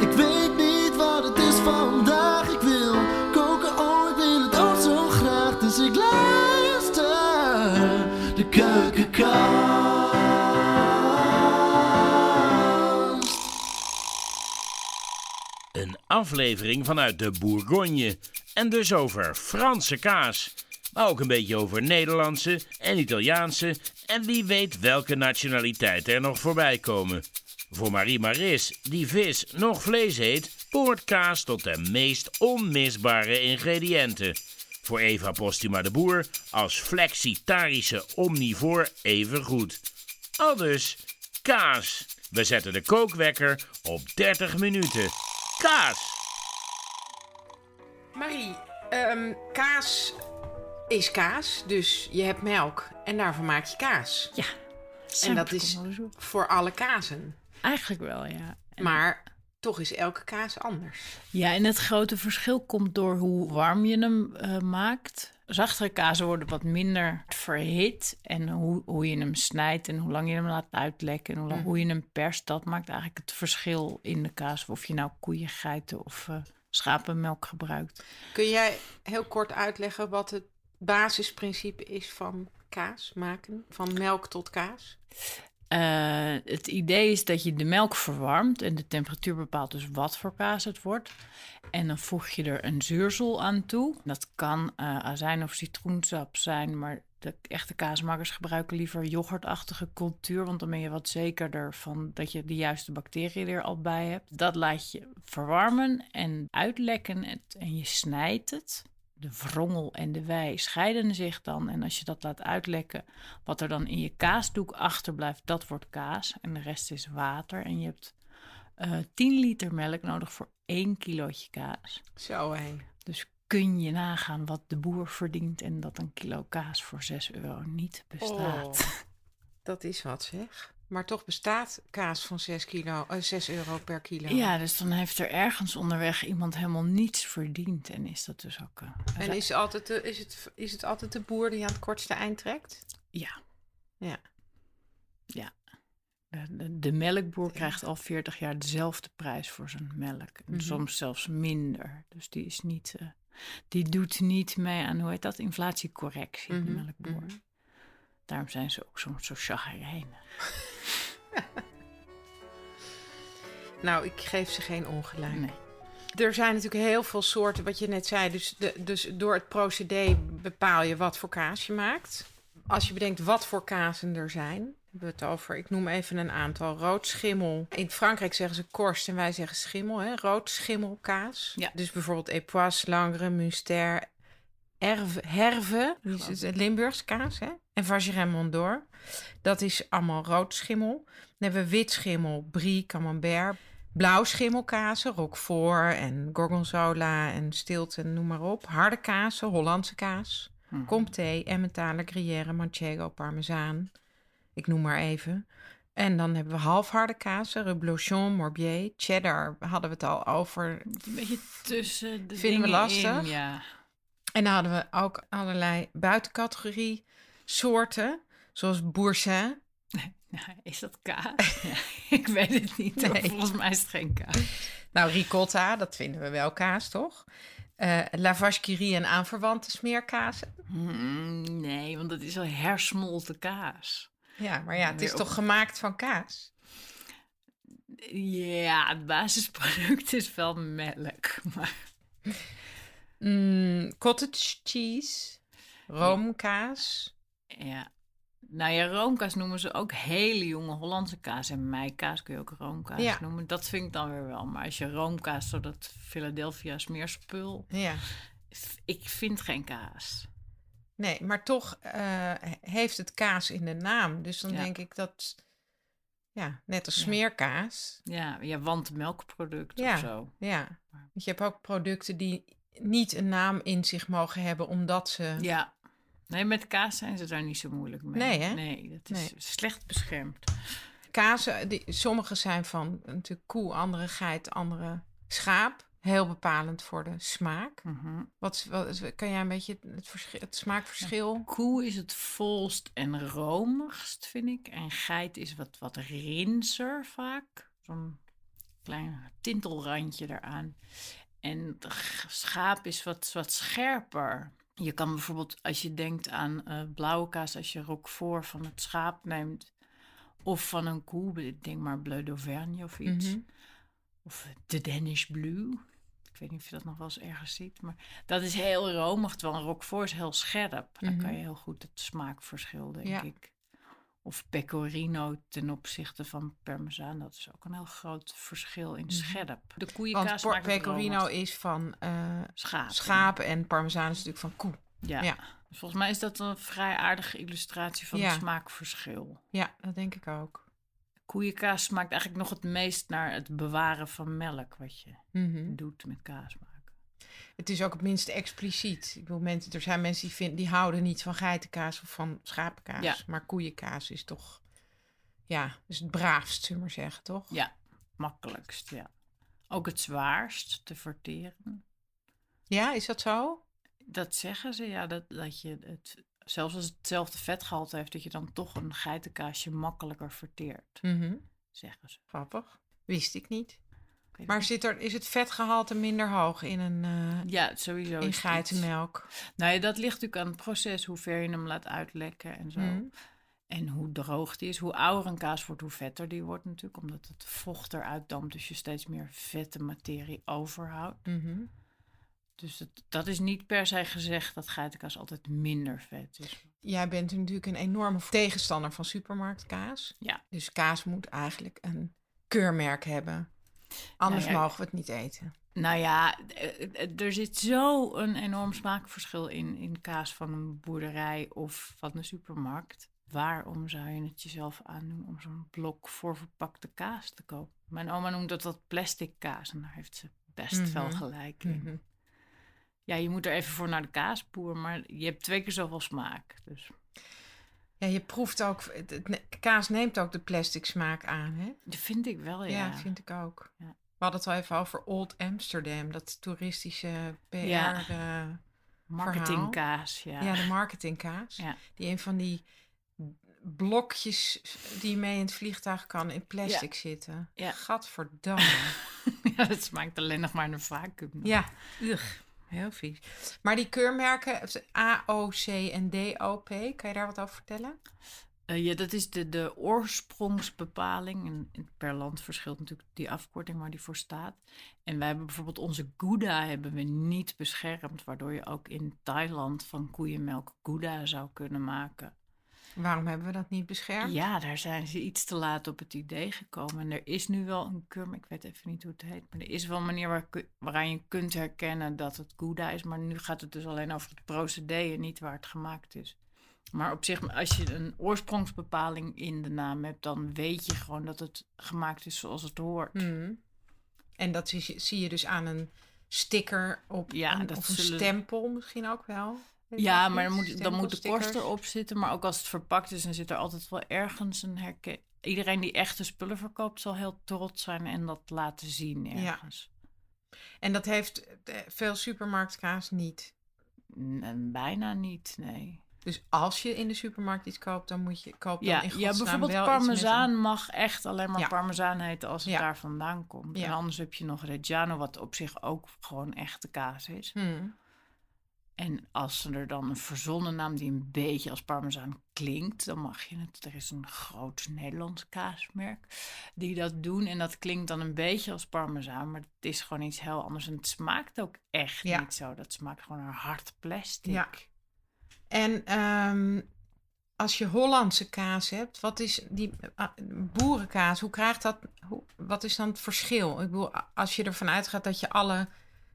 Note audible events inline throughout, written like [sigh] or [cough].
Ik weet niet wat het is vandaag. Ik wil koken, oh, ik wil het ook zo graag. Dus ik luister de keukenkast. Een aflevering vanuit de Bourgogne. En dus over Franse kaas. Maar ook een beetje over Nederlandse en Italiaanse. En wie weet welke nationaliteiten er nog voorbij komen. Voor Marie Maris, die vis nog vlees eet, behoort kaas tot de meest onmisbare ingrediënten. Voor Eva Postuma de Boer als flexitarische omnivoor even goed. Aldus kaas. We zetten de kookwekker op 30 minuten. Kaas. Marie, ehm, kaas is kaas, dus je hebt melk en daarvan maak je kaas. Ja. En dat is voor alle kazen. Eigenlijk wel, ja. En- Maar toch is elke kaas anders. Ja, en het grote verschil komt door hoe warm je hem eh, maakt. Zachtere kazen worden wat minder verhit. En hoe, hoe je hem snijdt en hoe lang je hem laat uitlekken... en hoe, lang- hoe je hem perst, dat maakt eigenlijk het verschil in de kaas. Of je nou koeien, geiten of eh, schapenmelk gebruikt. Kun jij heel kort uitleggen wat het basisprincipe is van kaas maken? Van melk tot kaas? Eh, het idee is dat je de melk verwarmt en de temperatuur bepaalt dus wat voor kaas het wordt. En dan voeg je er een zuursel aan toe. Dat kan eh, azijn of citroensap zijn, maar de echte kaasmakers gebruiken liever yoghurtachtige cultuur, want dan ben je wat zekerder van dat je de juiste bacteriën er al bij hebt. Dat laat je verwarmen en uitlekken en je snijdt het. De wrongel en de wei scheiden zich dan. En als je dat laat uitlekken, wat er dan in je kaasdoek achterblijft, dat wordt kaas. En de rest is water. En je hebt eh 10 liter melk nodig voor 1 kilootje kaas. Zo hé. Dus kun je nagaan wat de boer verdient en dat een kilo kaas voor 6 euro niet bestaat. Oh, dat is wat zeg. Maar toch bestaat kaas van 6, kilo, 6 euro per kilo. Ja, dus dan heeft er ergens onderweg iemand helemaal niets verdiend. En is dat dus ook... eh, En is, altijd de, is, het, is het altijd de boer die aan het kortste eind trekt? Ja, Ja. ja. De, de, de melkboer krijgt al 40 jaar dezelfde prijs voor zijn melk. En Mhm. soms zelfs minder. Dus die is niet... eh, die doet niet mee aan, hoe heet dat, inflatiecorrectie, de Mhm, melkboer. mhm. Daarom zijn ze ook soms zo chagrijnig. [laughs] [laughs] Nou, ik geef ze geen ongelijk. Nee. Er zijn natuurlijk heel veel soorten, wat je net zei. Dus, de, dus door het procedé bepaal je wat voor kaas je maakt. Als je bedenkt wat voor kazen er zijn, hebben we het over. Ik noem even een aantal. Rood schimmel. In Frankrijk zeggen ze korst en wij zeggen schimmel. Hè? Rood schimmelkaas. Ja. Dus bijvoorbeeld Epoisse, Langre, Munster, Herve, Herve Limburgs kaas. Hè? En Vacherin Mondor. Dat is allemaal rood schimmel. Dan hebben we wit schimmel, Brie, Camembert. Blauw schimmelkazen, Roquefort en Gorgonzola en Stilton, noem maar op. Harde kazen, Hollandse kaas. Mhm. Comté, Emmentaler, Gruyère, Manchego, Parmezaan. Ik noem maar even. En dan hebben we halfharde kazen, Reblochon, Morbier, Cheddar. Hadden we het al over. Een beetje tussen de Vinden we lastig? in, ja. En dan hadden we ook allerlei buitencategorie soorten, zoals Boursin. Nou, [laughs] is dat kaas? [laughs] Ja, ik weet het niet. Nee. [laughs] Volgens mij is het geen kaas. Nou, ricotta, dat vinden we wel kaas, toch? La Vache qui rit en aanverwante smeerkazen. Mm, nee, want dat is al hersmolten kaas. Ja, maar ja, het is op- toch gemaakt van kaas? Ja, het basisproduct is wel melk. Maar Mm, cottage cheese, roomkaas. ja. Nou ja, roomkaas noemen ze ook hele jonge Hollandse kaas. En meikaas kun je ook roomkaas Ja. noemen. Dat vind ik dan weer wel. Maar als je roomkaas, zo dat Philadelphia smeerspul... Ja, Ik vind geen kaas. nee, maar toch eh, heeft het kaas in de naam. Dus dan Ja. denk ik dat, ja, net als smeerkaas. Ja, ja want melkproduct Ja. of zo. Ja, want je hebt ook producten die niet een naam in zich mogen hebben, omdat ze... Ja. Nee, met kaas zijn ze daar niet zo moeilijk mee. Nee, hè? Nee, dat is Nee. slecht beschermd. Kazen, die, sommige zijn van natuurlijk koe, andere geit, andere schaap. Heel bepalend voor de smaak. Mhm. Wat, wat kan jij een beetje het, verschil, het smaakverschil? Koe is het volst en romigst, vind ik. En geit is wat, wat rinser vaak. Zo'n klein tintelrandje eraan. En schaap is wat, wat scherper. Je kan bijvoorbeeld, als je denkt aan eh, blauwe kaas, als je roquefort van het schaap neemt, of van een koe, ik denk maar Bleu d'Auvergne of iets, Mhm. of de Danish Blue. Ik weet niet of je dat nog wel eens ergens ziet, maar dat is heel romig, terwijl een roquefort is heel scherp. Dan Mhm. kan je heel goed het smaakverschil, denk Ja. ik. Of pecorino ten opzichte van parmezaan, dat is ook een heel groot verschil in scherp. De Want koeienkaas het pecorino is van eh Schaap. schapen en parmezaan is natuurlijk van koe. Ja. Ja. Dus volgens mij is dat een vrij aardige illustratie van Ja. het smaakverschil. Ja, dat denk ik ook. Koeienkaas smaakt eigenlijk nog het meest naar het bewaren van melk, wat je Mhm. doet met kaas. Het is ook het minste expliciet. Ik bedoel, mensen, er zijn mensen die, vinden, die houden niet van geitenkaas of van schapenkaas. Ja. Maar koeienkaas is toch, ja, is het braafst, zullen we maar zeggen, toch? Ja, makkelijkst, ja. Ook het zwaarst te verteren. Ja, is dat zo? Dat zeggen ze, ja, dat, dat je het, zelfs als het hetzelfde vetgehalte heeft, dat je dan toch een geitenkaasje makkelijker verteert, Mhm. zeggen ze. Grappig. Wist ik niet. Maar zit er, is het vetgehalte minder hoog in een eh, ja, sowieso. in geitenmelk? Nou ja, dat ligt natuurlijk aan het proces, hoe ver je hem laat uitlekken en zo. Mhm. En hoe droog die is. Hoe ouder een kaas wordt, hoe vetter die wordt natuurlijk. Omdat het vocht eruit dampt, dus je steeds meer vette materie overhoudt. Mhm. Dus het, dat is niet per se gezegd dat geitenkaas altijd minder vet is. Jij bent natuurlijk een enorme tegenstander van supermarktkaas. Ja. Dus kaas moet eigenlijk een keurmerk hebben. Anders Nou ja, mogen we het niet eten. Nou ja, eh, er zit zo een enorm smaakverschil in, in kaas van een boerderij of van de supermarkt. Waarom zou je het jezelf aandoen om zo'n blok voorverpakte kaas te kopen? Mijn oma noemt dat dat plastic kaas en daar heeft ze best Mhm. wel gelijk in. Mhm. Ja, je moet er even voor naar de kaasboer, maar je hebt twee keer zoveel smaak. Dus Ja, je proeft ook, het, kaas neemt ook de plastic smaak aan, hè? dat vind ik wel, ja. Ja, vind ik ook. Ja. We hadden het al even over Old Amsterdam, dat toeristische PR. Ja. eh, Marketingkaas, ja. ja. de marketingkaas. Ja. Die een van die blokjes die je mee in het vliegtuig kan in plastic zitten. Ja. Gadverdamme. [laughs] Ja, dat smaakt alleen nog maar naar vacuüm. ja, ugh. Heel vies. Maar die keurmerken, A, O, C en D, O, P, kan je daar wat over vertellen? Eh, ja, dat is de, de oorsprongsbepaling. En per land verschilt natuurlijk die afkorting waar die voor staat. En wij hebben bijvoorbeeld onze Gouda hebben we niet beschermd, waardoor je ook in Thailand van koeienmelk Gouda zou kunnen maken. Waarom hebben we dat niet beschermd? Ja, daar zijn ze iets te laat op het idee gekomen. En er is nu wel een keur, ik weet even niet hoe het heet, maar er is wel een manier waar, waaraan je kunt herkennen dat het Gouda is. Maar nu gaat het dus alleen over het procedé en niet waar het gemaakt is. Maar op zich, als je een oorsprongsbepaling in de naam hebt, dan weet je gewoon dat het gemaakt is zoals het hoort. Hmm. En dat zie, zie je dus aan een sticker op Ja, een, dat of een zullen- stempel misschien ook wel. Ja, maar dan moet, dan moet de kost Stempelstickers. erop zitten. Maar ook als het verpakt is, dan zit er altijd wel ergens een herken. Iedereen die echte spullen verkoopt, zal heel trots zijn en dat laten zien ergens. En dat heeft eh, veel supermarktkaas niet. N- bijna niet, nee. Dus als je in de supermarkt iets koopt, dan moet je koop dan Ja, in ja bijvoorbeeld wel parmezaan mag echt alleen maar Ja. parmezaan heten als het Ja. daar vandaan komt. En Ja. anders heb je nog Reggiano, wat op zich ook gewoon echte kaas is. Hmm. En als er dan een verzonnen naam die een beetje als parmezaan klinkt, dan mag je het. Er is een groot Nederlands kaasmerk die dat doen. En dat klinkt dan een beetje als parmezaan, maar het is gewoon iets heel anders. En het smaakt ook echt Ja. niet zo. Dat smaakt gewoon naar hard plastic. Ja. En ehm, als je Hollandse kaas hebt, wat is die ah, boerenkaas? Hoe krijgt dat? Hoe, wat is dan het verschil? Ik bedoel, als je ervan uitgaat dat je alle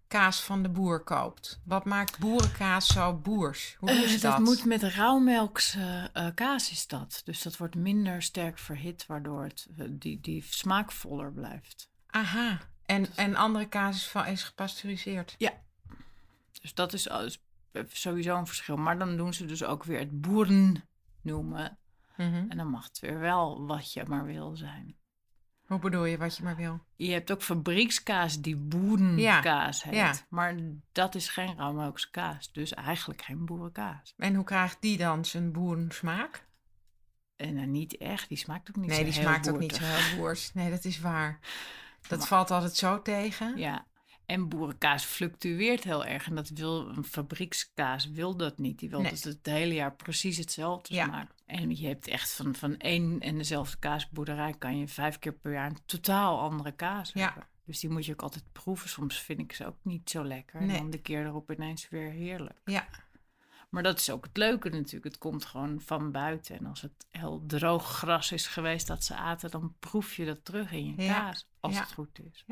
kaas van de boer koopt, wat maakt boerenkaas zo boers? Hoe Eh, is dat? dat moet met rauwmelkse eh, kaas is dat. Dus dat wordt minder sterk verhit, waardoor het, eh, die, die smaakvoller blijft. Aha. En, en andere kaas is, van, is gepasteuriseerd. Dus dat is eh, sowieso een verschil. Maar dan doen ze dus ook weer het boeren noemen. Mhm. En dan mag het weer wel wat je maar wil zijn. Hoe bedoel je wat je maar wil? Je hebt ook fabriekskaas die boerenkaas heet. ja. Maar dat is geen rauwmelkse kaas. Dus eigenlijk geen boerenkaas. En hoe krijgt die dan zijn boerensmaak? En dan niet echt. Die smaakt ook niet Nee, zo die heel smaakt ook niet zo heel boers. Nee, dat is waar. [laughs] Dat Maar- valt altijd zo tegen. Ja. En boerenkaas fluctueert heel erg. En dat wil een fabriekskaas wil dat niet. Die wil Nee. dat het het hele jaar precies hetzelfde Ja. smaakt. En je hebt echt van, van één en dezelfde kaasboerderij kan je vijf keer per jaar een totaal andere kaas Ja. hebben. Dus die moet je ook altijd proeven. Soms vind ik ze ook niet zo lekker. Nee. En dan de keer erop ineens weer heerlijk. Ja. Maar dat is ook het leuke natuurlijk. Het komt gewoon van buiten. En als het heel droog gras is geweest dat ze aten, dan proef je dat terug in je Ja. kaas. Als Ja. het goed is.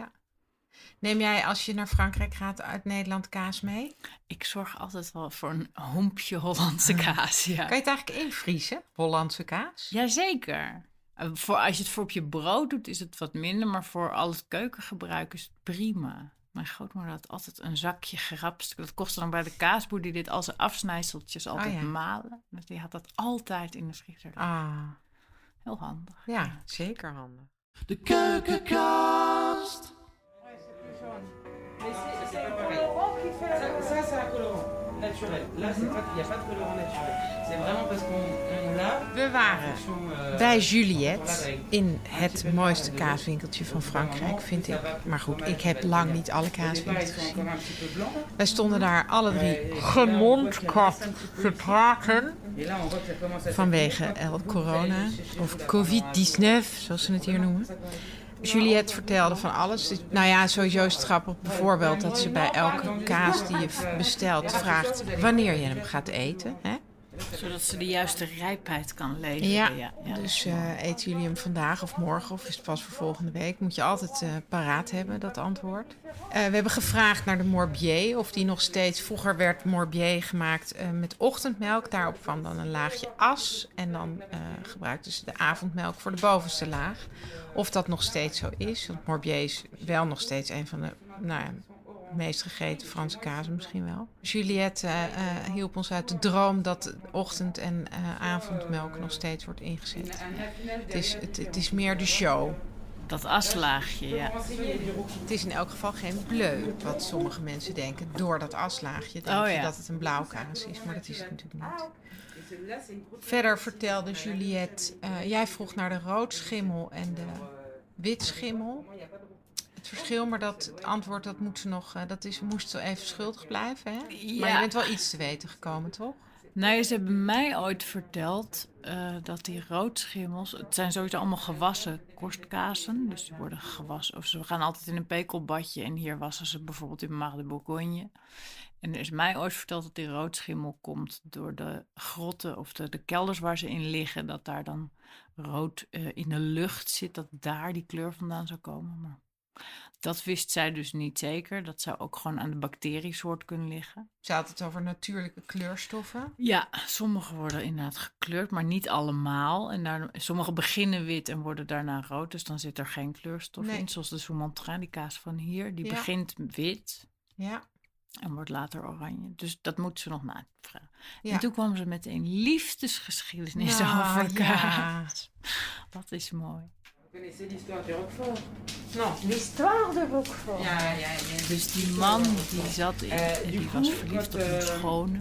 Neem jij als je naar Frankrijk gaat uit Nederland kaas mee? Ik zorg altijd wel voor een hoempje Hollandse [laughs] kaas. Ja. Kan je het eigenlijk invriezen? Hollandse kaas? Jazeker. Eh, Voor, als je het voor op je brood doet, is het wat minder. Maar voor al het keukengebruik is het prima. Mijn grootmoeder had altijd een zakje gerapst. Dat kostte dan bij de kaasboer die dit als afsnijseltjes altijd ja. malen. Dus die had dat altijd in de vriezer. Ah, Heel handig. ja, zeker handig. De keukenkast. Ça, c'est un colorant naturel. Là, c'est pas- il n'y a pas de colorant naturel. C'est vraiment parce qu'on on l'a. We waren euh, bij Juliette in het mooiste kaaswinkeltje van Frankrijk, vind ik. Maar goed, ik heb lang niet alle kaaswinkels gezien. Wij stonden daar alle Ouais, drie peu te praten vanwege el corona of tout d'abord COVID-19, zoals ze het hier noemen. Juliette vertelde van alles. Nou ja, sowieso is het grappig bijvoorbeeld dat ze bij elke kaas die je bestelt vraagt wanneer je hem gaat eten. Hè? Zodat ze de juiste rijpheid kan leveren. Ja, ja, ja. dus eh, eten jullie hem vandaag of morgen of is het pas voor volgende week? Moet je altijd eh, paraat hebben, dat antwoord. Eh, we hebben gevraagd naar de Morbier of die nog steeds... Vroeger werd Morbier gemaakt eh, met ochtendmelk. Daarop kwam dan een laagje as. En dan eh, gebruikten ze de avondmelk voor de bovenste laag. Of dat nog steeds zo is. Want Morbier is wel nog steeds een van de nou ja, meest gegeten Franse kazen misschien wel. Juliette eh, eh, hielp ons uit de droom dat ochtend- en eh, avondmelk nog steeds wordt ingezet. Het is, het, het is meer de show. Dat aslaagje, ja. Het is in elk geval geen bleu, wat sommige mensen denken. Door dat aslaagje denk Oh, je ja. dat het een blauw kaas is, maar dat is het natuurlijk niet. Verder vertelde Juliette, jij vroeg naar de roodschimmel en de witschimmel. Het verschil, maar dat het antwoord dat moet ze nog, eh, dat is, moest ze even schuldig blijven. Hè? Maar je Ja. bent wel iets te weten gekomen, toch? Nou, ja, ze hebben mij ooit verteld eh, dat die roodschimmels... Het zijn sowieso allemaal gewassen korstkazen. Dus die worden gewassen. Of ze gaan altijd in een pekelbadje. En hier wassen ze bijvoorbeeld in Mar de Bourgogne. En er is mij ooit verteld dat die roodschimmel komt door de grotten of de, de kelders waar ze in liggen. Dat daar dan rood eh, in de lucht zit. Dat daar die kleur vandaan zou komen. Maar dat wist zij dus niet zeker. Dat zou ook gewoon aan de bacteriesoort kunnen liggen. Ze had het over natuurlijke kleurstoffen. Ja, sommige worden inderdaad gekleurd, maar niet allemaal. En daar, sommige beginnen wit en worden daarna rood. Dus dan zit er geen kleurstof Nee. in. Zoals de Soumantrin, die kaas van hier. Die Ja. begint wit Ja, en wordt later oranje. Dus dat moet ze nog navragen. ja. En toen kwam ze met een liefdesgeschiedenis Nou, over ja. kaas. [laughs] Dat is mooi. Vous connaissez l'histoire du Roquefort Non, l'histoire de Roquefort. Il y a- il y a- il y a une Dus die man euh, die zat in, Eh, en die coup, was verliefd op een euh, schone.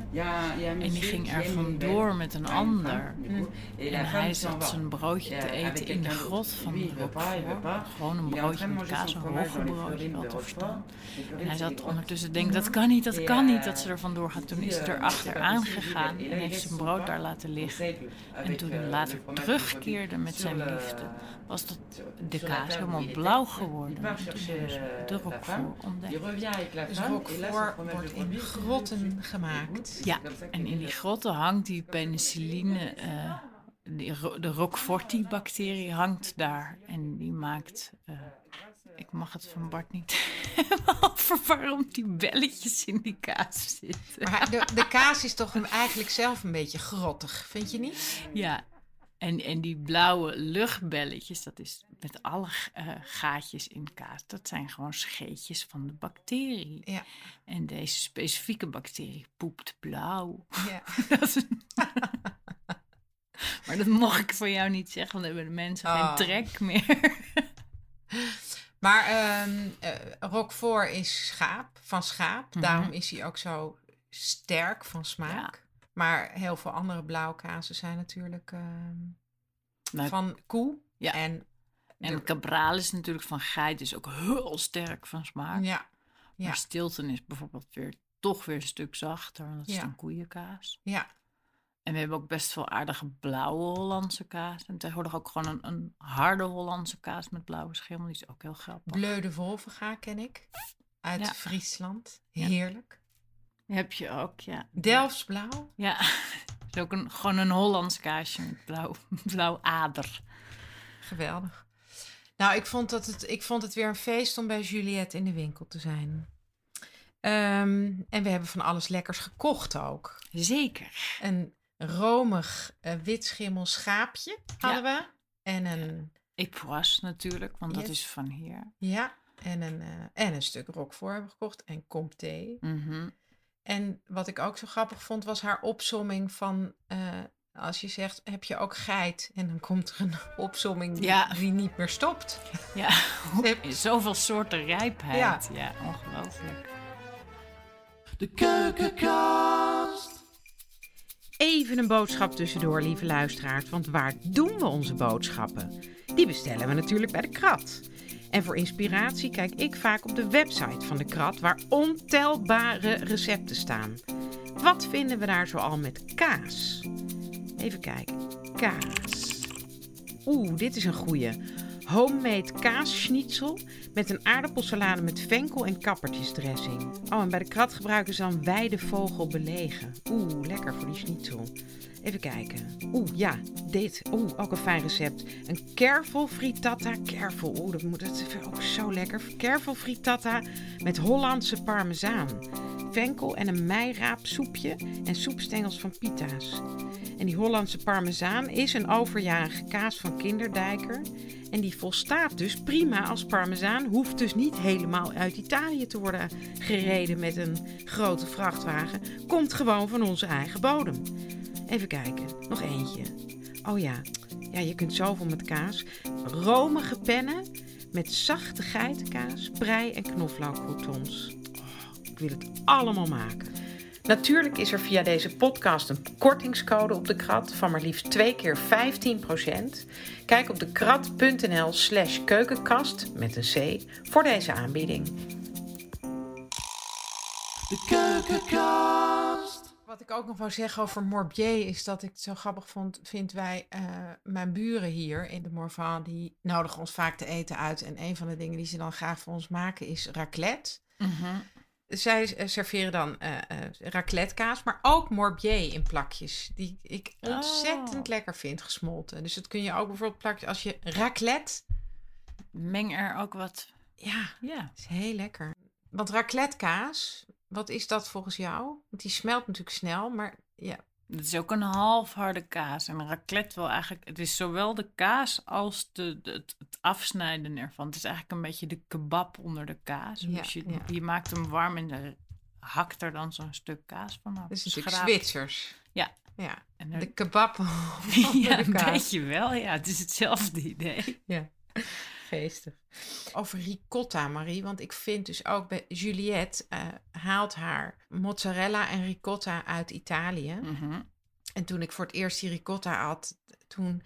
En die ging er vandoor met een ander. En hij zat zijn broodje te Ja, eten in de grot van de Roquefort. Gewoon een broodje de met kaas, een roggebroodje de er staan. Les En hij zat ondertussen te denken, dat kan niet, dat kan niet euh, dat ze er vandoor gaat. Toen is ze euh, possible. aangegaan Et en heeft zijn brood daar laten liggen. En toen euh, hij later de terugkeerde met zijn liefde, was dat de kaas table helemaal blauw Il geworden. de. Roquefort ontdekt. Dus son Roquefort fromage wordt de in grotten gemaakt. Ja, en in die grotten hangt die penicilline, eh, die, ro- de Roqueforti-bacterie hangt daar. En die maakt, eh, ik mag het van Bart niet [laughs] over waarom die belletjes in die kaas zitten. Maar de, de kaas is toch eigenlijk zelf een beetje grottig, vind je niet? Ja, en, en die blauwe luchtbelletjes, dat is met alle eh, gaatjes in kaas, dat zijn gewoon scheetjes van de bacterie. Ja. En deze specifieke bacterie poept blauw. Ja. [laughs] Dat is- [laughs] maar dat mocht ik van jou niet zeggen, want dan hebben de mensen Oh. geen trek [laughs] meer. Maar eh, Roquefort is schaap, van schaap. Mhm. Daarom is hij ook zo sterk van smaak. Maar heel veel andere blauwkazen zijn natuurlijk ehm, Nou, van koe. Ja. En En cabrales natuurlijk van geit is ook heel sterk van smaak. Ja, ja. Maar Stilton is bijvoorbeeld weer toch weer een stuk zachter. want Dat is Ja. dan koeienkaas. ja. En we hebben ook best veel aardige blauwe Hollandse kaas. En tegenwoordig ook gewoon een, een harde Hollandse kaas met blauwe schimmel. Die is ook heel grappig. Bleu de Wolvenga ken ik. Uit Ja. Friesland. Heerlijk. Heb je ook, ja. Delfts blauw. Ja, [laughs] is ook een, gewoon een Hollands kaasje met blauw, [laughs] blauw ader. Geweldig. Nou, ik vond, dat het, ik vond het weer een feest om bij Juliette in de winkel te zijn. Ehm, en we hebben van alles lekkers gekocht ook. Zeker. Een romig eh, wit schimmel schaapje hadden we. En een, Epoisse natuurlijk, want dat is van hier. ja, en een, eh, en een stuk roquefort hebben we gekocht. En comté. Mhm. En wat ik ook zo grappig vond, was haar opsomming van... eh, als je zegt, heb je ook geit? En dan komt er een [laughs] opsomming die, Ja. die niet meer stopt. Ja, [laughs] Heb- [laughs] zoveel soorten rijpheid. Ja, ongelooflijk. De keukenkast. Even een boodschap tussendoor, lieve luisteraars. Want waar doen we onze boodschappen? Die bestellen we natuurlijk bij de Krat. En voor inspiratie kijk ik vaak op de website van de Krat, waar ontelbare recepten staan. Wat vinden we daar zoal met kaas? Even kijken. Kaas. Oeh, dit is een goeie. Homemade kaasschnitzel met een aardappelsalade met venkel en kappertjesdressing. Oh, en bij de krat gebruiken ze dan weidevogel belegen. Oeh, lekker voor die schnitzel. Even kijken. Oeh, ja, dit. Oeh, ook een fijn recept. Een kervel frittata. Kervel, oeh, dat, moet, dat is ook zo lekker. Kervel frittata met Hollandse parmezaan. Venkel en een meiraap soepje en soepstengels van pita's. En die Hollandse parmezaan is een overjarige kaas van kinderdijker. En die volstaat dus prima als parmezaan. Hoeft dus niet helemaal uit Italië te worden gereden met een grote vrachtwagen. Komt gewoon van onze eigen bodem. Even kijken, nog eentje. Oh ja, ja je kunt zoveel met kaas. Romige pennen met zachte geitenkaas, prei en knoflookcroutons. Oh, ik wil het allemaal maken. Natuurlijk is er via deze podcast een kortingscode op de krat van maar liefst twee keer 15%. Kijk op de krat.nl slash keukenkast met een C voor deze aanbieding. De keukenkast. Wat ik ook nog wou zeggen over Morbier is dat ik het zo grappig vond, vind wij, eh, mijn buren hier in de Morvan, die nodigen ons vaak te eten uit. En een van de dingen die ze dan graag voor ons maken is raclette. Mhm. Zij eh, serveren dan eh raclettekaas, maar ook Morbier in plakjes. Die ik ontzettend Oh. lekker vind, gesmolten. Dus dat kun je ook bijvoorbeeld plakjes als je raclette... Meng er ook wat. Ja, Ja. is heel lekker. Want raclettekaas, wat is dat volgens jou? Want die smelt natuurlijk snel, maar ja, Het is ook een half harde kaas. En een raclette wel eigenlijk... Het is zowel de kaas als de, de- het, het afsnijden ervan. Het is eigenlijk een beetje de kebab onder de kaas. Ja, dus je, ja. je maakt hem warm en er hakt er dan zo'n stuk kaas vanaf. dat is natuurlijk Schraapt. Zwitsers. Ja. Ja, En er- [laughs] de kebab ja, de een beetje wel. Ja, het is hetzelfde idee. Ja, geestig. Over ricotta, Marie. Want ik vind dus ook bij Juliette eh, haalt haar mozzarella en ricotta uit Italië. Mhm. En toen ik voor het eerst die ricotta had, toen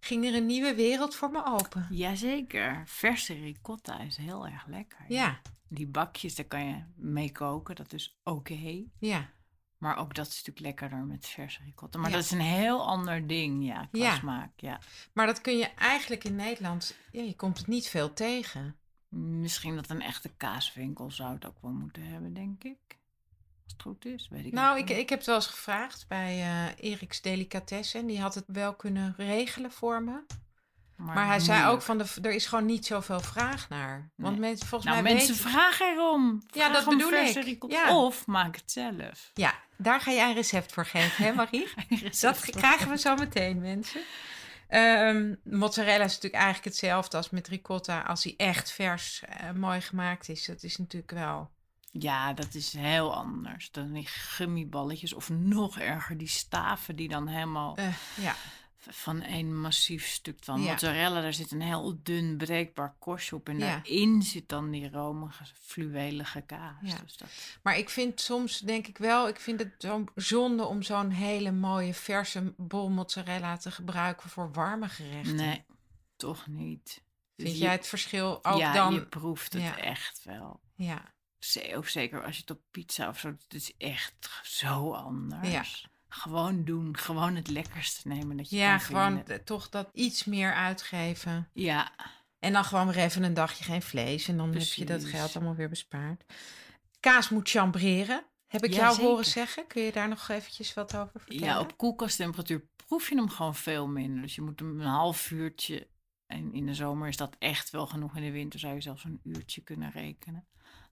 ging er een nieuwe wereld voor me open. Jazeker. Verse ricotta is heel erg lekker. Ja, Die bakjes, daar kan je mee koken. Dat is oké. ja. Maar ook dat is natuurlijk lekkerder met verse ricotta. Maar Ja. dat is een heel ander ding, ja, qua Ja. smaak. Ja. Maar dat kun je eigenlijk in Nederland, ja, je komt het niet veel tegen. Misschien dat een echte kaaswinkel zou het ook wel moeten hebben, denk ik. Als het goed is, weet ik Nou, niet. ik, ik heb het wel eens gevraagd bij eh Erik's Delicatessen. Die had het wel kunnen regelen voor me. Maar hij zei ook van, de, er is gewoon niet zoveel vraag naar. Want Nee. mensen, volgens Nou, mij mensen weten- vragen erom. Ja, dat om bedoel ik. Ja. Of maak het zelf. Ja, daar ga jij een recept voor geven, hè Marie? [laughs] Dat krijgen we zo meteen, mensen. Ehm, mozzarella is natuurlijk eigenlijk hetzelfde als met ricotta. Als die echt vers eh, mooi gemaakt is. Dat is natuurlijk wel... Ja, dat is heel anders dan die gummiballetjes. Of nog erger, die staven die dan helemaal eh, ja, van één massief stuk van Ja. mozzarella. Daar zit een heel dun breekbaar korstje op. En Ja. daarin zit dan die romige, fluwelige kaas. Ja. Dus dat, maar ik vind soms, denk ik wel... Ik vind het zo zonde om zo'n hele mooie verse bol mozzarella te gebruiken voor warme gerechten. nee, toch niet. Vind je- jij het verschil ook ja, dan? je proeft het Ja. echt wel. Ja, Of zeker als je het op pizza of zo, het is echt zo anders. Ja. Gewoon doen, gewoon het lekkerste nemen dat je ja kan gewoon toch dat iets meer uitgeven. Ja, En dan gewoon weer even een dagje geen vlees. En dan heb je dat geld allemaal weer bespaard. Kaas moet chambreren. Heb ik Ja, jou zeker. horen zeggen? Kun je daar nog eventjes wat over vertellen? ja, op koelkasttemperatuur proef je hem gewoon veel minder. Dus je moet hem een half uurtje. En in de zomer is dat echt wel genoeg. In de winter zou je zelfs een uurtje kunnen rekenen.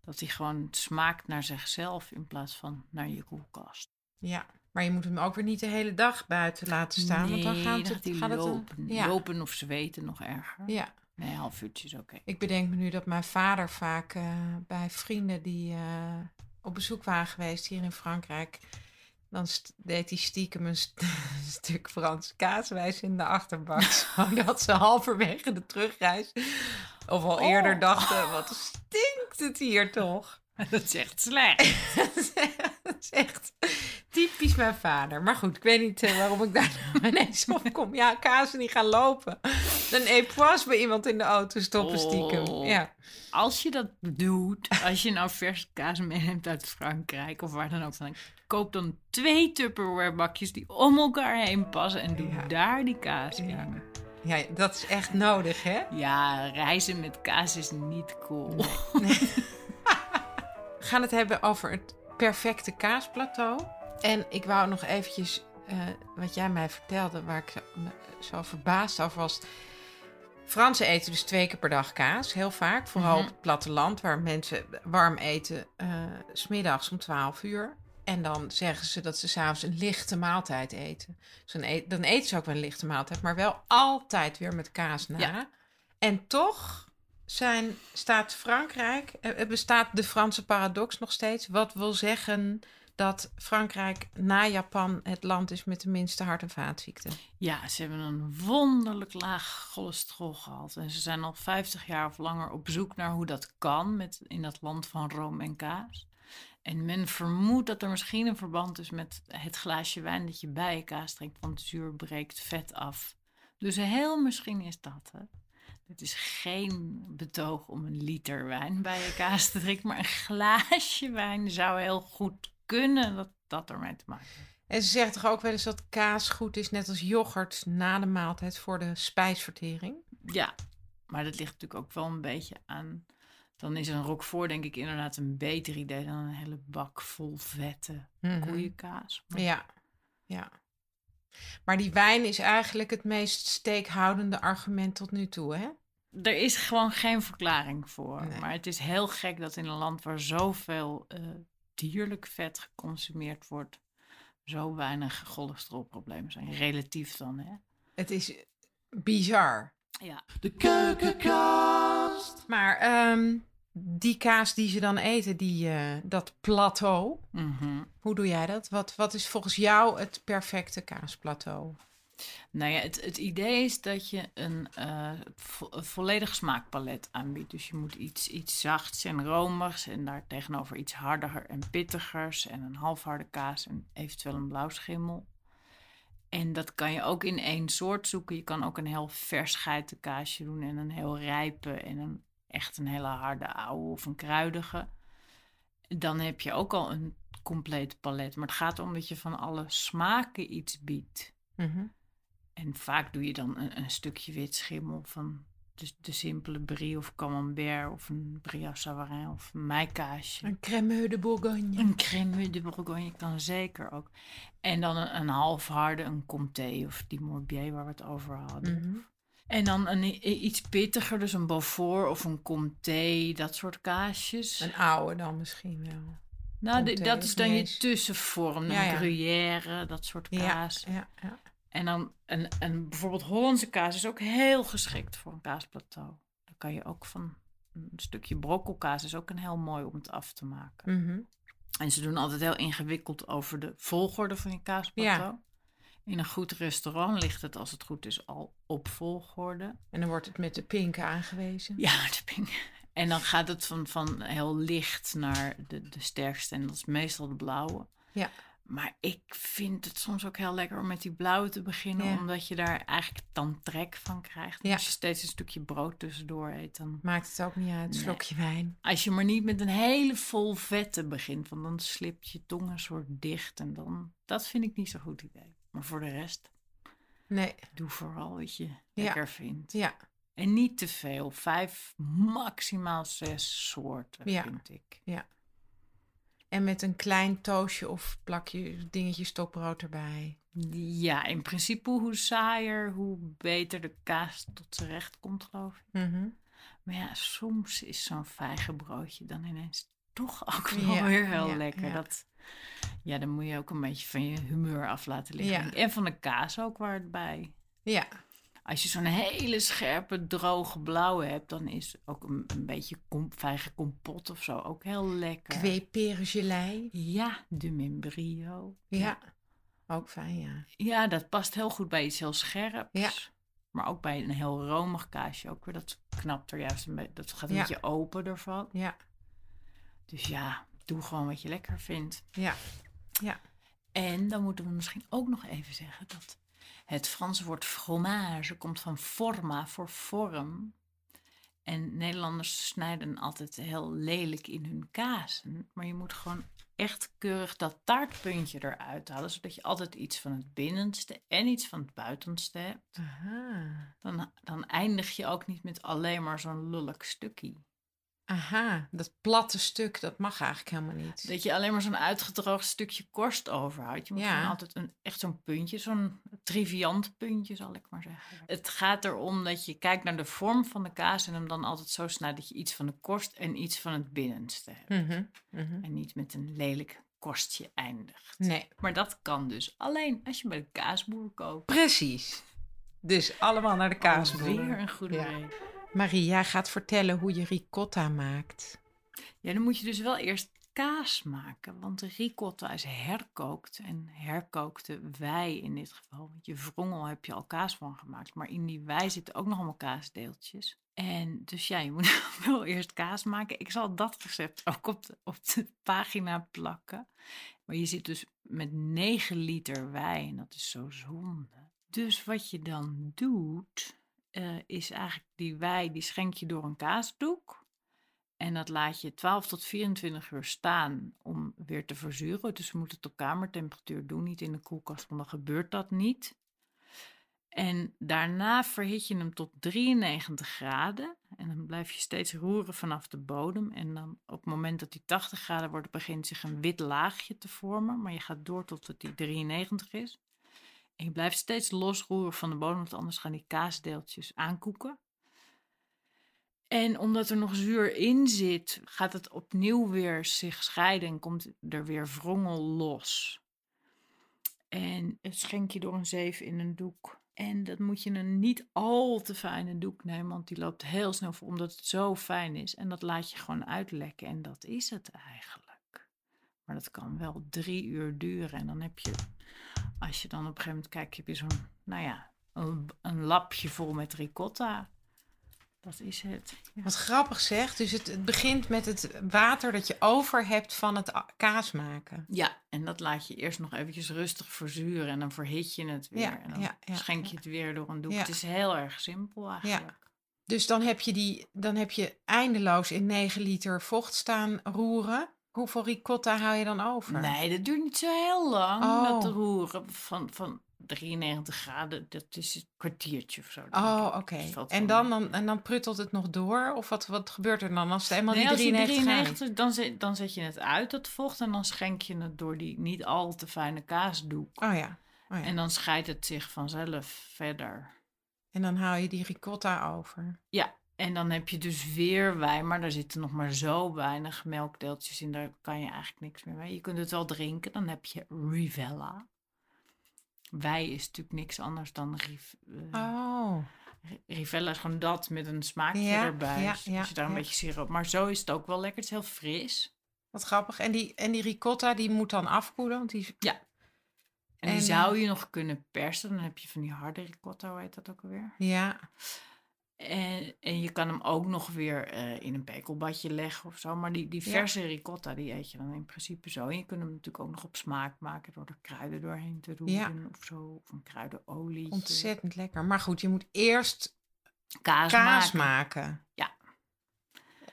Dat hij gewoon smaakt naar zichzelf in plaats van naar je koelkast. Ja, maar je moet hem ook weer niet de hele dag buiten laten staan. want dan gaat dan het, hij gaat het lopen. ja. lopen of zweten nog erger. Ja, Nee, een half uurtje is oké. ik bedenk me nu dat mijn vader vaak eh, bij vrienden die eh, op bezoek waren geweest hier in Frankrijk. Dan deed hij stiekem een, st- een [laughs] stuk Franse kaaswijs in de achterbak. [laughs] zodat ze halverwege de terugreis of al eerder Oh. dachten, wat stinkt het hier toch? [laughs] Dat is echt slecht. dat is echt mijn vader. Maar goed, ik weet niet eh, waarom ik daar nou [laughs] ineens op kom. Ja, kazen die gaan lopen. Een epois bij iemand in de auto stoppen stiekem. Oh. Ja. Als je dat doet, als je nou verse kaas meeneemt uit Frankrijk of waar dan ook van, koop dan twee Tupperware bakjes die om elkaar heen passen en doe Ja. daar die kaas in. ja, dat is echt nodig, hè? Ja, reizen met kaas is niet cool. [laughs] We gaan het hebben over het perfecte kaasplateau. En ik wou nog eventjes, eh, wat jij mij vertelde, waar ik zo, verbaasd over was. Fransen eten dus twee keer per dag kaas, heel vaak. Vooral Mhm. op het platteland, waar mensen warm eten, eh, s smiddags om 12 uur. En dan zeggen ze dat ze s'avonds een lichte maaltijd eten. Dus dan, eet- dan eten ze ook wel een lichte maaltijd, maar wel altijd weer met kaas na. Ja. En toch zijn, staat Frankrijk, eh, eh, bestaat de Franse paradox nog steeds. Wat wil zeggen dat Frankrijk na Japan het land is met de minste hart- en vaatziekten. Ja, ze hebben een wonderlijk laag cholesterolgehalte. En ze zijn al 50 jaar of langer op zoek naar hoe dat kan met, in dat land van room en kaas. En men vermoedt dat er misschien een verband is met het glaasje wijn dat je bij je kaas drinkt, want zuur breekt vet af. Dus heel misschien is dat het. Het is geen betoog om een liter wijn bij je kaas te drinken, maar een glaasje wijn zou heel goed kunnen dat dat ermee te maken heeft. En ze zeggen toch ook wel eens dat kaas goed is, net als yoghurt na de maaltijd voor de spijsvertering. Ja, maar dat ligt natuurlijk ook wel een beetje aan. Dan is een roquefort denk ik inderdaad een beter idee dan een hele bak vol vette koeienkaas. Maar Ja, ja. Maar die wijn is eigenlijk het meest steekhoudende argument tot nu toe, hè? Er is gewoon geen verklaring voor. Nee. Maar het is heel gek dat in een land waar zoveel eh, dierlijk vet geconsumeerd wordt, zo weinig cholesterolproblemen zijn. Relatief dan, hè? Het is bizar. Ja. De keukenkast. Maar ehm, die kaas die ze dan eten, die, eh, dat plateau, Mhm. hoe doe jij dat? Wat, wat is volgens jou het perfecte kaasplateau? Nou ja, het, het idee is dat je een, eh, een volledig smaakpalet aanbiedt. Dus je moet iets, iets zachts en romigs en daar tegenover iets harder en pittigers en een halfharde kaas en eventueel een blauwschimmel. En dat kan je ook in één soort zoeken. Je kan ook een heel vers geitenkaasje doen en een heel rijpe en een echt een hele harde oude of een kruidige. Dan heb je ook al een compleet palet. Maar het gaat erom dat je van alle smaken iets biedt. Mhm. En vaak doe je dan een, een stukje wit schimmel van de, de simpele brie of camembert of een brie à savarin of een meikaasje. Een crème de Bourgogne. Een crème de bourgogne kan zeker ook. En dan een, een half harde, een comté of die morbier waar we het over hadden. Mhm. En dan een iets pittiger, dus een beaufort of een comté, dat soort kaasjes. Een oude dan misschien wel. nou, comté dat is dan je tussenvorm, een Ja, ja. gruyère, dat soort Ja, kaas. ja, ja. En dan een, een bijvoorbeeld Hollandse kaas is ook heel geschikt voor een kaasplateau. Dan kan je ook van een stukje brokkelkaas is ook een heel mooi om het af te maken. Mhm. En ze doen altijd heel ingewikkeld over de volgorde van je kaasplateau. In een goed restaurant ligt het, als het goed is, al op volgorde. En dan wordt het met de pink aangewezen. Ja, [laughs] de ping. En dan gaat het van, van heel licht naar de, de sterkste. En dat is meestal de blauwe. Ja. Maar ik vind het soms ook heel lekker om met die blauwe te beginnen, Ja. omdat je daar eigenlijk dan trek van krijgt. Ja. Als je steeds een stukje brood tussendoor eet, dan... Maakt het ook niet uit. Nee. Slokje wijn. Als je maar niet met een hele vol vette begint, want dan slipt je tong een soort dicht en dan... Dat vind ik niet zo'n goed idee. Maar voor de rest, Nee. doe vooral wat je Ja. lekker vindt. Ja. En niet te veel. Vijf, maximaal zes soorten, Ja. vind ik. En met een klein toastje of plakje dingetje stokbrood erbij. Ja, in principe hoe saaier, hoe beter de kaas tot zijn recht komt, geloof ik. Mhm. Maar ja, soms is zo'n vijgenbroodje dan ineens toch ook wel Ja, weer heel ja, lekker. ja. Dat, ja, dan moet je ook een beetje van je humeur af laten liggen. Ja. En van de kaas ook waar het bij. Ja. Als je zo'n hele scherpe, droge blauwe hebt, dan is ook een, een beetje kom, vijgenkompot of zo ook heel lekker. Kweeperengelei. Ja, de membrio. Ja. Ook fijn, ja. Ja, dat past heel goed bij iets heel scherps. Ja. Maar ook bij een heel romig kaasje ook weer. Dat knapt er juist een beetje. Dat gaat een Ja. beetje open ervan. Ja. Dus ja, doe gewoon wat je lekker vindt. Ja. Ja. En dan moeten we misschien ook nog even zeggen dat het Franse woord fromage komt van forma voor vorm. En Nederlanders snijden altijd heel lelijk in hun kazen. Maar je moet gewoon echt keurig dat taartpuntje eruit halen. Zodat je altijd iets van het binnenste en iets van het buitenste hebt. Aha. Dan, dan eindig je ook niet met alleen maar zo'n lullig stukje. Aha. Dat platte stuk, dat mag eigenlijk helemaal niet. Dat je alleen maar zo'n uitgedroogd stukje korst overhoudt. Je moet Ja. altijd een, echt zo'n puntje, zo'n triviant puntje zal ik maar zeggen. Het gaat erom dat je kijkt naar de vorm van de kaas en hem dan altijd zo snijdt dat je iets van de korst en iets van het binnenste hebt. Mhm. Mhm. En niet met een lelijk korstje eindigt. Nee. Maar dat kan dus alleen als je bij de kaasboer koopt. Precies. Dus allemaal naar de kaasboer. Weer een goede Ja. Marie, jij gaat vertellen hoe je ricotta maakt. Ja, dan moet je dus wel eerst kaas maken. Want de ricotta is herkookt. En herkookte wei in dit geval. Want je wrongel heb je al kaas van gemaakt. Maar in die wei zitten ook nog allemaal kaasdeeltjes. En dus ja, je moet [laughs] wel eerst kaas maken. Ik zal dat recept ook op de, op de pagina plakken. Maar je zit dus met 9 liter wei. En dat is zo zonde. Dus wat je dan doet, eh, is eigenlijk die wei, die schenk je door een kaasdoek. En dat laat je 12 tot 24 uur staan om weer te verzuren. Dus we moeten het op kamertemperatuur doen, niet in de koelkast, want dan gebeurt dat niet. En daarna verhit je hem tot 93 graden. En dan blijf je steeds roeren vanaf de bodem. En dan op het moment dat die 80 graden wordt, begint zich een wit laagje te vormen. Maar je gaat door tot het die 93 is. En je blijft steeds losroeren van de bodem, want anders gaan die kaasdeeltjes aankoeken. En omdat er nog zuur in zit, gaat het opnieuw weer zich scheiden en komt er weer wrongel los. En het schenk je door een zeef in een doek. En dat moet je een niet al te fijne doek nemen, want die loopt heel snel voor, omdat het zo fijn is. En dat laat je gewoon uitlekken en dat is het eigenlijk. Maar dat kan wel drie uur duren en dan heb je, als je dan op een gegeven moment kijkt, heb je zo'n, nou ja, een, een lapje vol met ricotta. Dat is het. Ja. Wat grappig zeg. Dus het, het begint met het water dat je over hebt van het kaas maken. Ja, en dat laat je eerst nog eventjes rustig verzuren en dan verhit je het weer. Ja, en dan ja, schenk je het weer door een doek. Het is heel erg simpel eigenlijk. Dus dan heb je, die, dan heb je eindeloos in 9 liter vocht staan roeren. Hoeveel ricotta hou je dan over? Nee, dat duurt niet zo heel lang. Oh. Dat roeren van, van 93 graden, dat is een kwartiertje of zo. Oh, oké. En, dan, dan, en dan pruttelt het nog door? Of wat, wat gebeurt er dan als het eenmaal Nee, die als die 93 graden 93, dan zet, dan zet je het uit, dat vocht, en dan schenk je het door die niet al te fijne kaasdoek. Oh ja. Oh ja. En dan scheidt het zich vanzelf verder. En dan haal je die ricotta over. Ja, en dan heb je dus weer wijn, maar daar zitten nog maar zo weinig melkdeeltjes in. Daar kan je eigenlijk niks meer mee. Je kunt het wel drinken, dan heb je Rivella. Wei is natuurlijk niks anders dan Riv eh, Oh. Rivella is gewoon dat met een smaakje Ja, erbij. ja, Dus ja, als je daar een ja. beetje siroop... Maar zo is het ook wel lekker. Het is heel fris. Wat grappig. En die, en die ricotta die moet dan afkoelen? Want die... En, En, die zou je nog kunnen persen. Dan heb je van die harde ricotta, hoe heet dat ook alweer? Ja. En, en je kan hem ook nog weer eh, in een pekelbadje leggen of zo. Maar die, die Ja. verse ricotta, die eet je dan in principe zo. En je kunt hem natuurlijk ook nog op smaak maken door er kruiden doorheen te doen Ja. of zo. Of een kruidenolie. Ontzettend lekker. Maar goed, je moet eerst kaas, kaas maken. maken. Ja.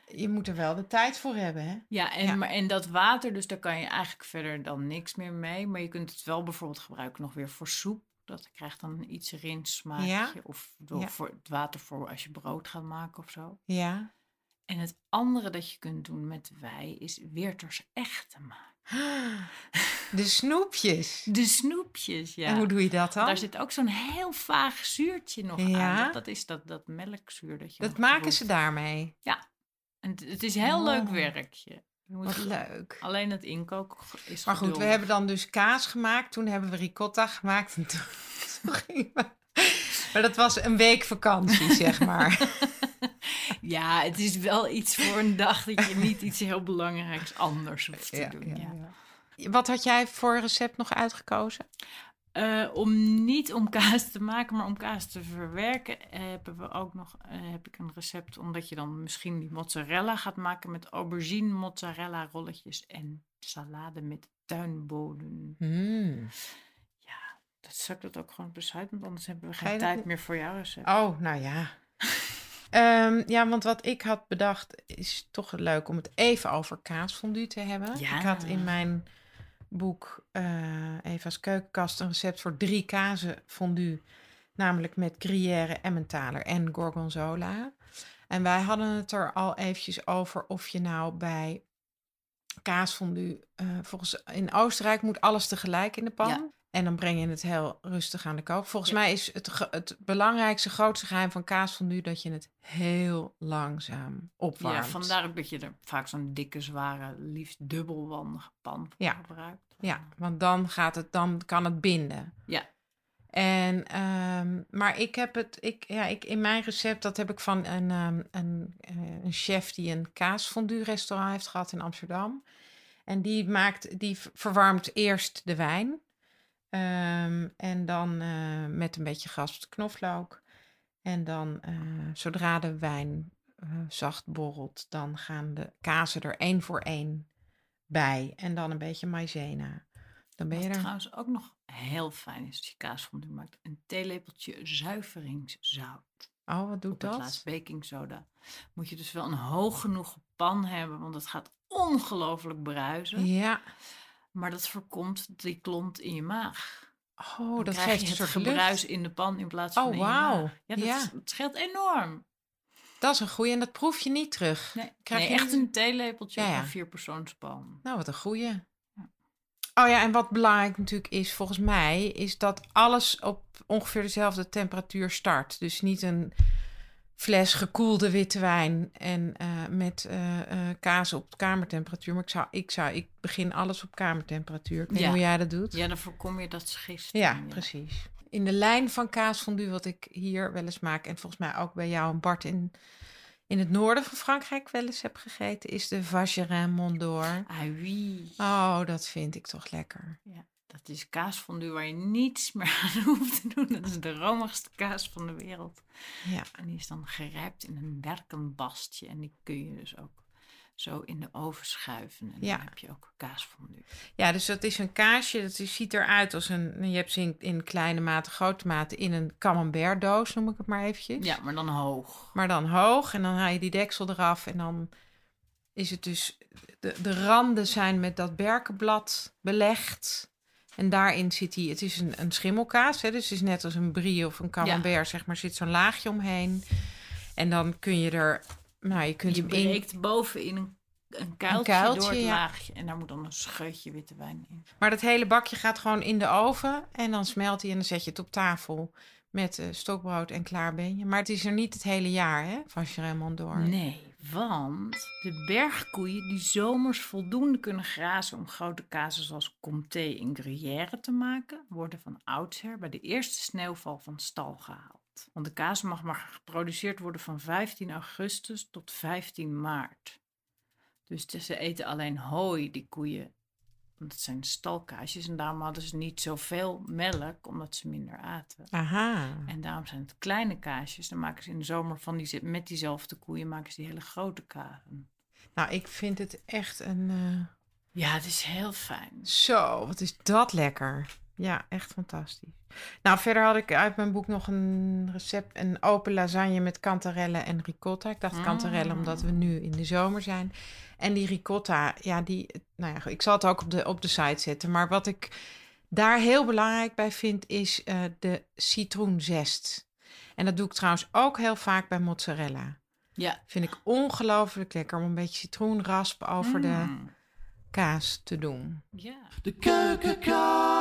Je moet er wel de tijd voor hebben, hè? Ja, en, Ja. Maar, en dat water, dus daar kan je eigenlijk verder dan niks meer mee. Maar je kunt het wel bijvoorbeeld gebruiken nog weer voor soep. Dat krijgt dan iets rinssmaakje. Ja. Of door Ja. voor het water voor als je brood gaat maken of zo. Ja. En het andere dat je kunt doen met wei is Weerters echte maken. [gasps] De snoepjes. De snoepjes, ja. En hoe doe je dat dan? Daar zit ook zo'n heel vaag zuurtje nog Ja. aan. Dat, dat is dat, dat melkzuur dat je Dat maken proeft. ze daarmee. En het, het is heel leuk Oh. werkje. Wat leuk. Alleen het inkoken is Maar goed, we hebben dan dus kaas gemaakt. Toen hebben we ricotta gemaakt. En toen, toen gingen we... Maar dat was een week vakantie, zeg maar. [laughs] Ja, het is wel iets voor een dag dat je niet iets heel belangrijks anders hoeft te Ja, doen. ja. Wat had jij voor recept nog uitgekozen? Eh, om niet om kaas te maken, maar om kaas te verwerken, eh, hebben we ook nog eh, heb ik een recept. Omdat je dan misschien die mozzarella gaat maken met aubergine, mozzarella rolletjes en salade met tuinboden. Hmm. Ja, dat zou ik dat ook gewoon site, want anders hebben we geen tijd meer voor jouw recept. Oh, nou ja. [laughs] Ehm, ja, want wat ik had bedacht is toch leuk om het even over kaasfondue te hebben. Ja. Ik had in mijn boek eh, Eva's Keukenkast een recept voor drie kazen fondue. Namelijk met gruyère, emmentaler en gorgonzola. En wij hadden het er al eventjes over of je nou bij kaasfondue... eh volgens in Oostenrijk moet alles tegelijk in de pan. En dan breng je het heel rustig aan de kook. Volgens Ja. mij is het, het belangrijkste, grootste geheim van kaasfondue... dat je het heel langzaam opwarmt. Ja, vandaar ook dat je er vaak zo'n dikke, zware, liefst dubbelwandige pan voor Ja. gebruikt. Ja, want dan, gaat het, dan kan het binden. Ja. En, ehm, maar ik heb het, ik, ja, ik, in mijn recept, dat heb ik van een, ehm, een, eh, een chef die een kaasfondue restaurant heeft gehad in Amsterdam. En die maakt, die verwarmt eerst de wijn. Ehm, en dan eh, met een beetje geraspte knoflook. En dan, eh, zodra de wijn eh, zacht borrelt, dan gaan de kazen er één voor één bij. En dan een beetje maizena. Dan ben je Wat er. trouwens ook nog heel fijn is als je kaas van maakt. Een theelepeltje zuiveringszout. Oh, wat doet Op dat? laatst baking soda. Moet je dus wel een hoog genoeg pan hebben, want het gaat ongelooflijk bruisen. Ja. Maar dat voorkomt die klont in je maag. Oh, Dan dat krijg geeft je het gebruis lucht. in de pan in plaats Oh, van in je wauw. Ja, dat, Ja. is- scheelt enorm. Dat is een goeie en dat proef je niet terug. Nee, Krijg nee, je echt niet- een theelepeltje Ja, op ja. een vierpersoonspan. Nou, wat een goeie. Oh ja, en wat belangrijk natuurlijk is, volgens mij, is dat alles op ongeveer dezelfde temperatuur start. Dus niet een fles gekoelde witte wijn en eh, met eh, kaas op kamertemperatuur. Maar ik zou, ik zou, ik begin alles op kamertemperatuur. Ik weet Ja. hoe jij dat doet. Ja, dan voorkom je dat schist. Ja, precies. In de lijn van kaasfondue wat ik hier wel eens maak... en volgens mij ook bij jou en Bart in, in het noorden van Frankrijk wel eens heb gegeten... is de Vacherin Mont d'Or. Ah, oui. Oh, dat vind ik toch lekker. Dat is kaasfondue waar je niets meer [laughs] aan hoeft te doen. Dat is de romigste kaas van de wereld. Ja. En die is dan gerijpt in een werkenbastje. En die kun je dus ook zo in de oven schuiven. En Ja. dan heb je ook kaasfondue. ja, dus dat is een kaasje. Dat ziet eruit als een... Je hebt ze in, in kleine mate, grote mate... in een camembert doos, noem ik het maar eventjes. Ja, maar dan hoog. Maar dan hoog en dan haal je die deksel eraf en dan is het dus... De, de randen zijn met dat berkenblad belegd. En daarin zit die... Het is een, een schimmelkaas, hè, dus het is net als een brie of een camembert, zeg maar. zit zo'n laagje omheen. En dan kun je er... Nou, je kunt Je hem in... breekt bovenin een, een kuiltje, kuiltje, door het ja. laagje. En daar moet dan een scheutje witte wijn in. Maar dat hele bakje gaat gewoon in de oven en dan smelt hij en dan zet je het op tafel met eh, stokbrood en klaar ben je. Maar het is er niet het hele jaar, hè, van Raymond door. Nee, want de bergkoeien die zomers voldoende kunnen grazen om grote kazen zoals Comté en Gruyère te maken, worden van oudsher bij de eerste sneeuwval van stal gehaald. Want de kaas mag maar geproduceerd worden van 15 augustus tot 15 maart. Dus ze eten alleen hooi, die koeien, Want het zijn stalkaasjes en daarom hadden ze niet zoveel melk, omdat ze minder aten. Aha. En daarom zijn het kleine kaasjes. Dan maken ze in de zomer van die, met diezelfde koeien maken ze die hele grote kazen. Nou, ik vind het echt een... eh, Ja, het is heel fijn. Zo, wat is dat lekker. Ja, echt fantastisch. Nou, verder had ik uit mijn boek nog een recept. Een open lasagne met kantarelle en ricotta. Ik dacht kantarelle omdat we nu in de zomer zijn. En die ricotta, ja, die... Nou ja, ik zal het ook op de, op de site zetten. Maar wat ik daar heel belangrijk bij vind, is eh, de citroenzest. En dat doe ik trouwens ook heel vaak bij mozzarella. Ja. Vind ik ongelooflijk lekker om een beetje citroenrasp over de Mm. kaas te doen. Ja. De keukenkast.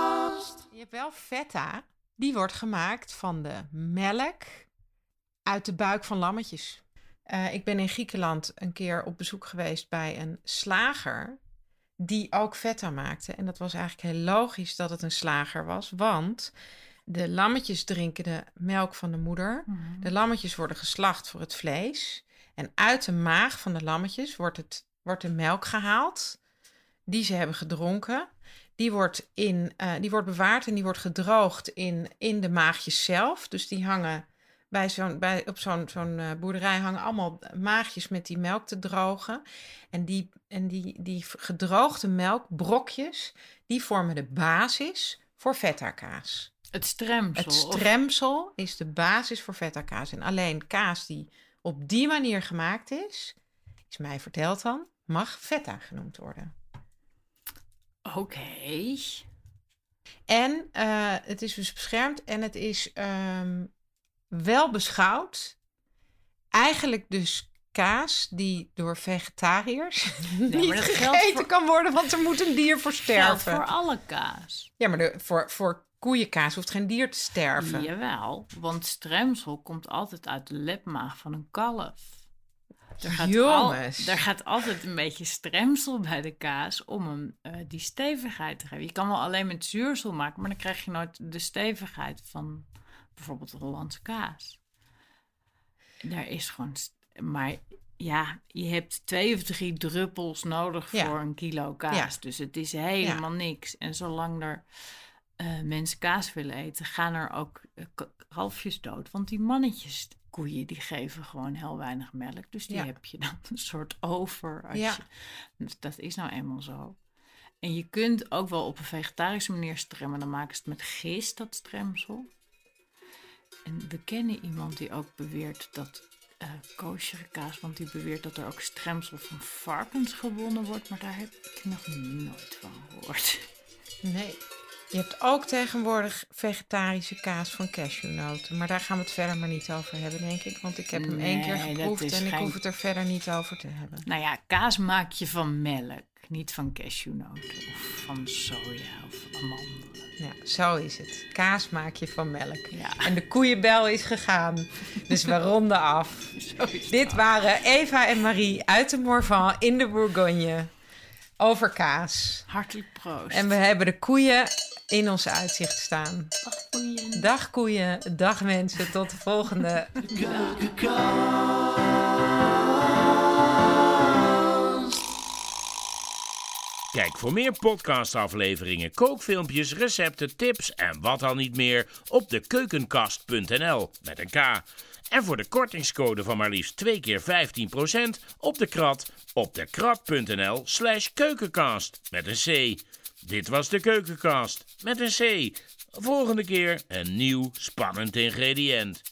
Je hebt wel feta. Die wordt gemaakt van de melk uit de buik van lammetjes. Eh, ik ben in Griekenland een keer op bezoek geweest bij een slager die ook feta maakte. En dat was eigenlijk heel logisch dat het een slager was, want de lammetjes drinken de melk van de moeder. Mhm. De lammetjes worden geslacht voor het vlees. En uit de maag van de lammetjes wordt, het, wordt de melk gehaald die ze hebben gedronken. Die wordt, in, eh, die wordt bewaard en die wordt gedroogd in, in de maagjes zelf. Dus die hangen bij zo'n, bij, op zo'n, zo'n eh, boerderij hangen allemaal maagjes met die melk te drogen. En die, en die, die gedroogde melkbrokjes, die vormen de basis voor feta kaas. Het stremsel. Het of- stremsel is de basis voor feta kaas. En alleen kaas die op die manier gemaakt is, is mij verteld dan, mag feta genoemd worden. Oké. En eh, het is dus beschermd en het is ehm, wel beschouwd. Eigenlijk dus kaas die door vegetariërs [laughs] niet maar gegeten voor- kan worden, want er moet een dier voor Geldt sterven. voor alle kaas. Ja, maar de, voor, voor koeienkaas hoeft geen dier te sterven. Jawel, want stremsel komt altijd uit de lepmaag van een kalf. Er gaat, al, er gaat altijd een beetje stremsel bij de kaas om hem eh, die stevigheid te geven. Je kan wel alleen met zuursel maken, maar dan krijg je nooit de stevigheid van bijvoorbeeld Hollandse kaas. Daar is gewoon. Maar ja, je hebt twee of drie druppels nodig Ja. voor een kilo kaas. Ja. Dus het is helemaal niks. En zolang er eh, mensen kaas willen eten, gaan er ook eh, k- kalfjes dood. Want die mannetjes koeien, die geven gewoon heel weinig melk. Dus die Ja. heb je dan een soort over. Als Ja. je, dus dat is nou eenmaal zo. En je kunt ook wel op een vegetarische manier stremmen. Dan maken ze het met gist, dat stremsel. En we kennen iemand die ook beweert dat koosjere kaas, want die beweert dat er ook stremsel van varkens gewonnen wordt. Maar daar heb ik nog nooit van gehoord. Nee. Je hebt ook tegenwoordig vegetarische kaas van cashewnoten. Maar daar gaan we het verder maar niet over hebben, denk ik. Want ik heb hem één keer geproefd en ik hoef het er verder niet over te hebben. Nou ja, kaas maak je van melk, niet van cashewnoten of van soja of amandelen. Ja, zo is het. Kaas maak je van melk. Ja, En de koeienbel is gegaan. Dus we ronden af. [laughs] Dit waren Eva en Marie uit de Morvan in de Bourgogne. Over kaas. Hartelijk proost. En we hebben de koeien in ons uitzicht staan. Dag, koeien. Dag koeien, dag mensen. Tot de volgende. Kijk voor meer podcastafleveringen, kookfilmpjes, recepten, tips en wat al niet meer op de keukenkast.nl met een K. En voor de kortingscode van maar liefst 2 keer 15% op de krat op de krat.nl slash keukenkast met een C. Dit was de keukenkast met een C. Volgende keer een nieuw spannend ingrediënt.